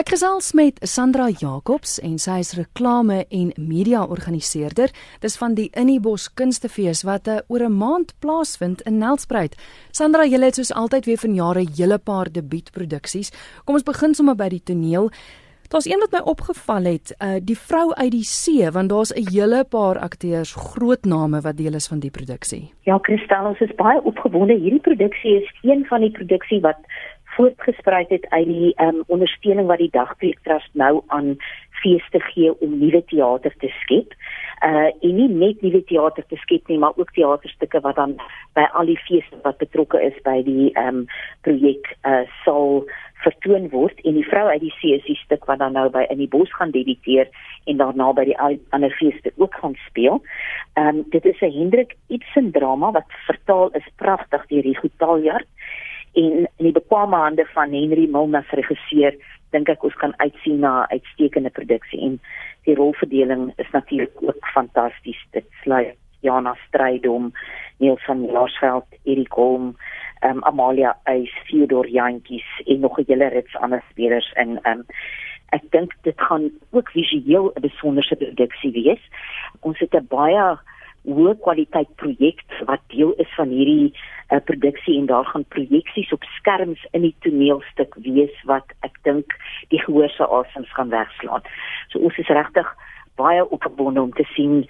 Ek gesels met Sandra Jacobs en sy is reklame en media organiseerder. Dis van die Innibos Kunstefees wat uh, oor 'n maand plaasvind in Nelspruit. Sandra, jy het soos altyd weer van jare 'n hele paar debuutproduksies. Kom ons begin sommer by die toneel. Daar's een wat my opgeval het, uh die vrou uit die see, want daar's 'n hele paar akteurs, groot name wat deel is van die produksie. Ja, Christel, ons is baie opgewonde. Hierdie produksie is een van die produksie wat voortgesprei het uit die um, ondersteuning wat die Dagpreek Trust nou aan feeste gee om nuwe teater te skep. Uh en nie net nuwe teater te skep nie, maar ook teaterstukke wat dan by al die feeste wat betrokke is by die um projek uh sal vertoon word en die vrou uit die see is die stuk wat dan nou by in die bos gaan debiteer en daarna by die ander feeste ook gaan speel. Ehm um, dit is 'n Hendrik Ibsen drama wat vertaal is pragtig deur Rigo Taljaard en in die bekwame hande van Henry Milner regisseur dink ek ons kan uitsien na uitstekende produksie. En die rolverdeling is natuurlik ook fantasties. Dit sluit Jana Strydom Niels van Larsveld Erik Holm um, Amalia Eys Theodor Jantjies en nog 'n hele rits ander spelers in. Um, ek dink dit gaan ook visueel 'n besonderse produksie wees. Ons het 'n baie hoë kwaliteit projek wat deel is van hierdie uh, produksie en daar gaan projeksies op skerms in die toneelstuk wees wat ek dink die gehoor se asems gaan wegslaan. So ons is regtig baie opgebonde om te sien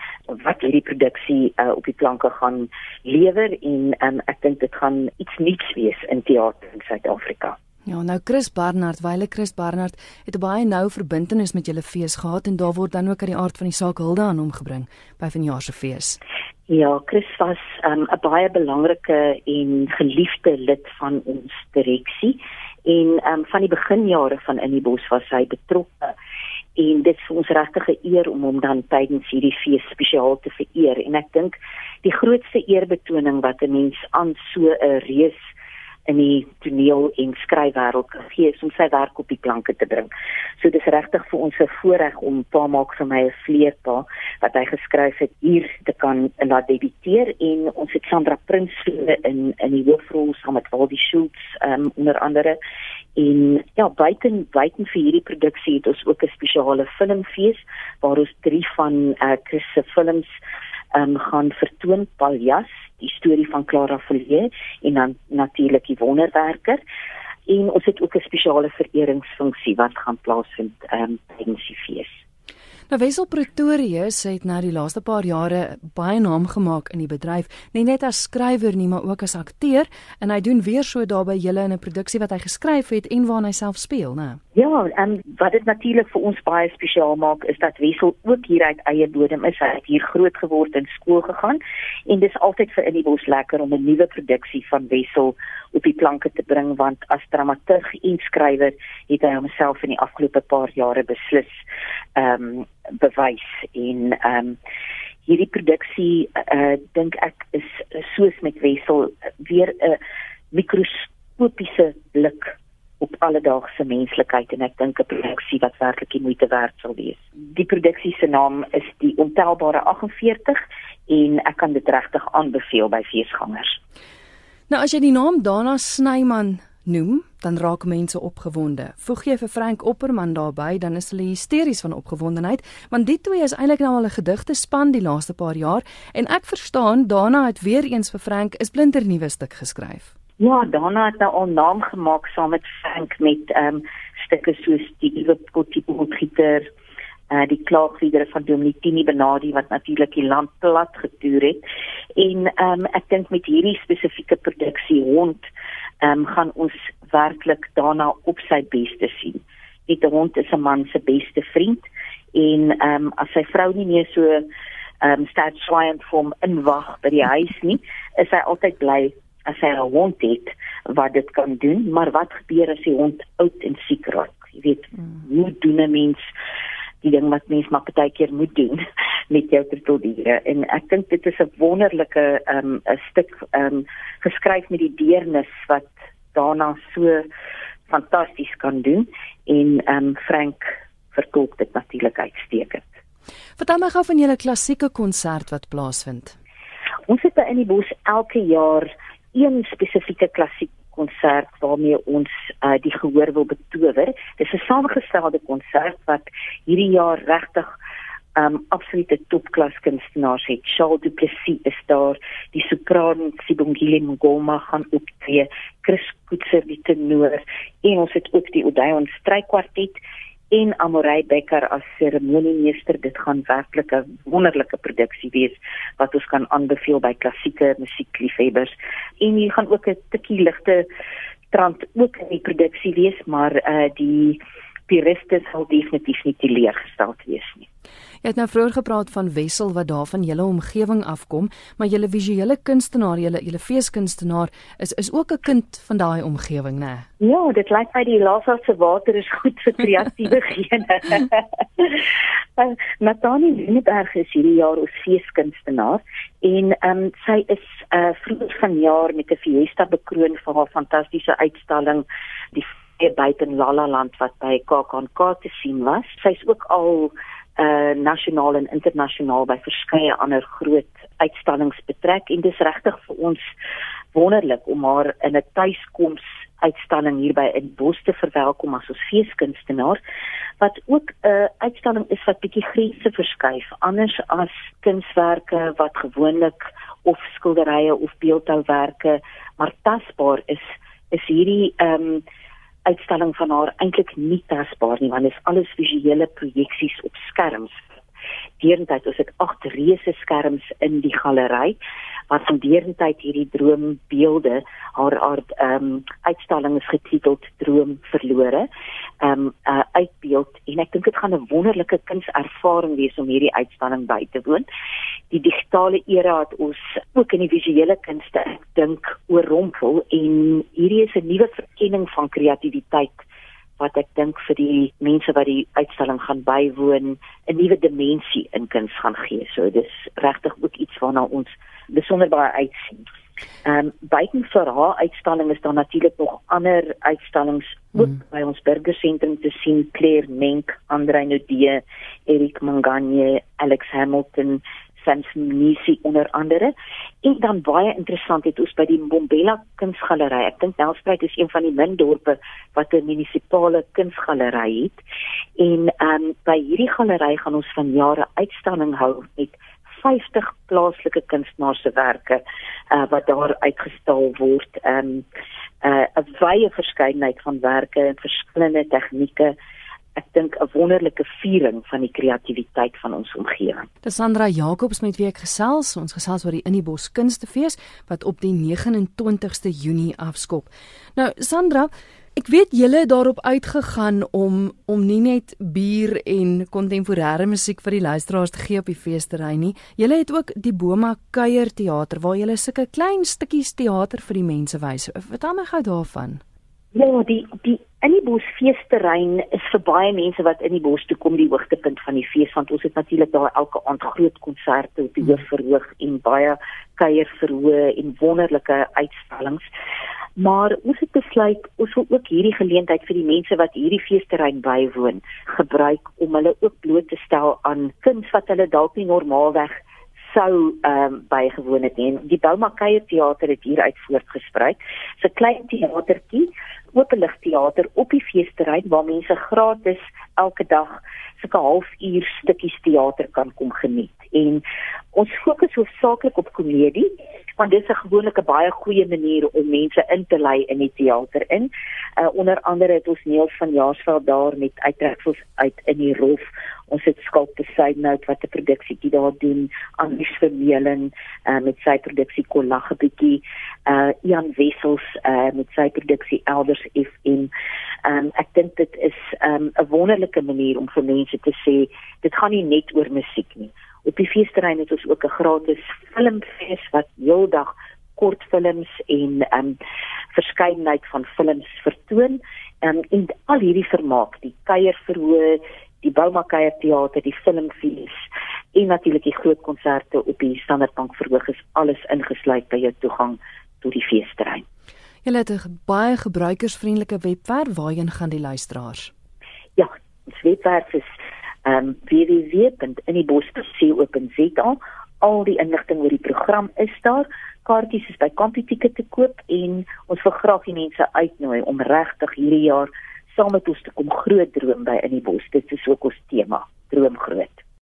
wat hierdie produksie uh, op die planke gaan lewer en um, ek dink dit gaan iets nuuts wees in teater in Suid-Afrika. Ja, nou Chris Barnard, wyle Chris Barnard het 'n baie nou verbintenis met julle fees gehad en daar word dan ook uit die aard van die saak hulde aan hom gebring by vanjaar se fees. Ja, Chris was um, 'n baie belangrike en geliefde lid van ons direksie en um, van die beginjare van Innibos was hy betrokke en dit is vir ons regtig 'n eer om hom dan tydens hierdie fees spesiaal te vereer en ek dink die grootste eerbetoning wat 'n mens aan so 'n reus in die toneel en skryfwêreld gegee is om sy werk op die planke te bring. So dis regtig vir ons 'n voorreg om pa maak vir my 'n vleerpa wat hy geskryf het hier te kan laat debuteer en ons het Sandra Prins in in die hoofrol saam met Waldie Schultz um, onder andere en ja buiten buiten vir hierdie produksie het ons ook 'n spesiale filmfees waar ons drie van uh, Chris se films um, gaan vertoon Paljas die storie van Clara Folie en dan natuurlik die wonderwerker en ons het ook 'n spesiale vereringsfunksie wat gaan plaasvind um, tydens die fees. Nou Wessel Pretorius het nou die laaste paar jare baie naam gemaak in die bedryf, nie net as skrywer nie, maar ook as akteur en hy doen weer so daarby julle in 'n produksie wat hy geskryf het en waarna hy self speel, né? Ja, en wat dit natuurlik vir ons baie spesiaal maak is dat Wessel ook hier uit eie bodem is. Hy het hier groot geword en skool gegaan en dis altyd vir in die bos lekker om 'n nuwe produksie van Wessel op die planke te bring want as dramaturg en skrywer het hy homself in die afgelope paar jare beslis ehm um, bewys en ehm um, hierdie produksie uh, dink ek is soos met Wessel weer 'n mikroskopiese blik op alledaagse menslikheid en ek dink 'n produksie wat werklik die moeite werd sal wees. Die produksie se naam is die ontelbare 48 en ek kan dit regtig aanbeveel by feesgangers. Nou as jy die naam Dana Snyman noem, dan raak mense opgewonde. Voeg jy vir Frank Opperman daarbey, dan is hulle hysteries van opgewondenheid, want die twee is eintlik nou al 'n gedigte span die laaste paar jaar en ek verstaan Dana het weer eens vir Frank 'n splinter nuwe stuk geskryf. Ja, Dana het nou al naam gemaak saam met Frank met ehm um, stukke soos die Gieter, uh die klaagliedere van Dominitini Benadi wat natuurlik die land plat getoer het. En ehm um, ek dink met hierdie spesifieke produksie hond ehm um, gaan ons werklik daarna op sy beste sien. Die hond is 'n man se beste vriend en ehm um, as sy vrou nie meer so ehm um, staat swaaiend vir hom inwag by die huis nie, is hy altyd bly as hy 'n hond het wat dit kan doen, maar wat gebeur as die hond oud en siek raak? Jy weet, mm. hoe doen 'n mens die ding wat mens maar baie keer moet doen met jou troeteldiere en ek dink dit is 'n wonderlike ehm um, 'n stuk ehm um, geskryf met die deernis wat daarna so fantasties kan doen en ehm um, Frank verkoop dit natuurlik uitstekend. Vertel my gou van julle klassieke konsert wat plaasvind. Ons het in die bos elke jaar een spesifieke klassiek konsert waarmee ons uh, die gehoor wil betower. Dis 'n samengestelde konsert wat hierdie jaar regtig um absolute topklas kunstenaars het. Charles Duplessis is daar, die sopran Sibongile Ngoma gaan optree, Chris Koetser die tenor en ons het ook die Odeon strykwartet en Amorey Becker as seremoniemeester. Dit gaan werklik 'n wonderlike produksie wees wat ons kan aanbeveel by klassieke musiekliefhebbers. En hier gaan ook 'n tikkie ligte trant ook in die produksie wees, maar uh die puriste sal definitief nie teleurgestel wees nie. Jy het nou vroeër gepraat van Wessel wat daar van julle omgewing afkom, maar julle visuele kunstenaar, julle julle feeskunstenaar is is ook 'n kind van daai omgewing, né? Ja, dit lyk my die Lasa se water is goed vir kreatiewe gene. Natani Lineberg is hierdie jaar ons feeskunstenaar en ehm um, sy is uh vroeër vanjaar met 'n fiesta bekroon vir haar fantastiese uitstalling die buite in Lalaland wat by KAKNK te sien was. Sy's ook al uh nasionaal en internasionaal by verskeie ander groot uitstallings betrek. En dis regtig vir ons wonderlik om haar in 'n tuiskoms uitstalling hier by in Bos te verwelkom as ons feeskunstenaar wat ook 'n uh, uitstalling is wat bietjie grense verskuif anders as kunswerke wat gewoonlik of skilderye of beeldhouwerke maar tasbaar is is hierdie ehm um, uitstalling van haar eintlik nie tasbaar nie want dit is alles visuele projeksies op skerms. Deurentyd is dit agt reuse skerms in die galery wat van deurentyd hierdie droombeelde haar haar ehm um, uitstalling is getiteld Droom verlore. Ehm um, uh, uitbeeld en ek dink dit gaan 'n wonderlike kunservaring wees om hierdie uitstalling by te woon. Die digitale era het ons ook in die visuele kunste ek dink oorrompel en hierdie is 'n nuwe verkenning van kreatiwiteit wat ek dink vir die mense wat die uitstalling gaan bywoon 'n nuwe dimensie in kuns gaan gee. So dis regtig ook iets waarna ons besonder baie uitsien. Ehm um, buiten vir haar uitstalling is daar natuurlik nog ander uitstallings ook mm. by ons burgersentrum te sien Claire Menk, Andre Nudee, Erik Manganye, Alex Hamilton, Nisi onder andere. En dan baie interessant het ons by die Mbombela Kunsgalery. Ek dink Nelspruit is een van die min dorpe wat 'n munisipale kunsgalery het. En ehm um, by hierdie galery gaan ons van jare uitstalling hou met 50 plaaslike kunstenaars se werke uh, wat daar uitgestal word. Ehm um, uh, 'n wye verskeidenheid van werke en verskillende tegnieke. Ek dink 'n wonderlike viering van die kreatiwiteit van ons omgewing. Dis Sandra Jacobs met wie ek gesels. Ons gesels oor die Innibos Kunstefees wat op die 29ste Junie afskop. Nou Sandra, Ek weet julle het daarop uitgegaan om om nie net bier en kontemporêre musiek vir die luisteraars te gee op die feesterrein nie. Julle het ook die Boma Kuier Theater waar julle sulke klein stukkies teater vir die mense wys. Vertel my gou daarvan. Ja, die die in die bos feesterrein is vir baie mense wat in die bos toe kom die hoogtepunt van die fees want ons het natuurlik daar elke aand groot konserte op die hmm. hoofverhoog en baie kuierverhoë en wonderlike uitstallings. Maar ons het besluit ons wil ook hierdie geleentheid vir die mense wat hierdie feesterrein bywoon gebruik om hulle ook bloot te stel aan kuns wat hulle dalk nie normaalweg sou ehm um, bygewoon het nie. Die Boumakeie teater het hieruit voortgespruit. 'n Klein teatertjie, openligteater op die feesterrein waar mense gratis elke dag sulke halfuur stukkies teater kan kom geniet. En ons fokus hoofsaaklik op komedie want dit is 'n gewone baie goeie manier om mense in te lei in die teater in. Uh, onder andere het ons Neels van Jaarsveld daar met uittreksels uit in die rof. Ons het skulp te sy note wat 'n produksietjie daar doen aan die vermeling uh, met sy produksie Kollag 'n bietjie. Uh Jan Wessels uh met sy produksie Elders FM. Um ek dink dit is um 'n wonderlike manier om vir mense te sê dit gaan nie net oor musiek nie op die feesterrein het ons ook 'n gratis filmfees wat heeldag kortfilms en ehm um, verskeidenheid van films vertoon. Um, en al hierdie vermaak die kuierverhoor die Boumakeier teater die filmfees en natuurlik die groot konserte op die Standardbank verhoog is alles ingesluit by jou toegang tot die feesterrein Jy het 'n baie gebruikersvriendelike webwerf waarheen gaan die luisteraars? Ja ons webwerf is um, www.inniebos.co.za Al die inligting oor die program is daar. Kaartjies is by Computicket te koop en ons wil graag die mense uitnooi om regtig hierdie jaar saam met ons te kom groot droom by in die bos. Dit is ook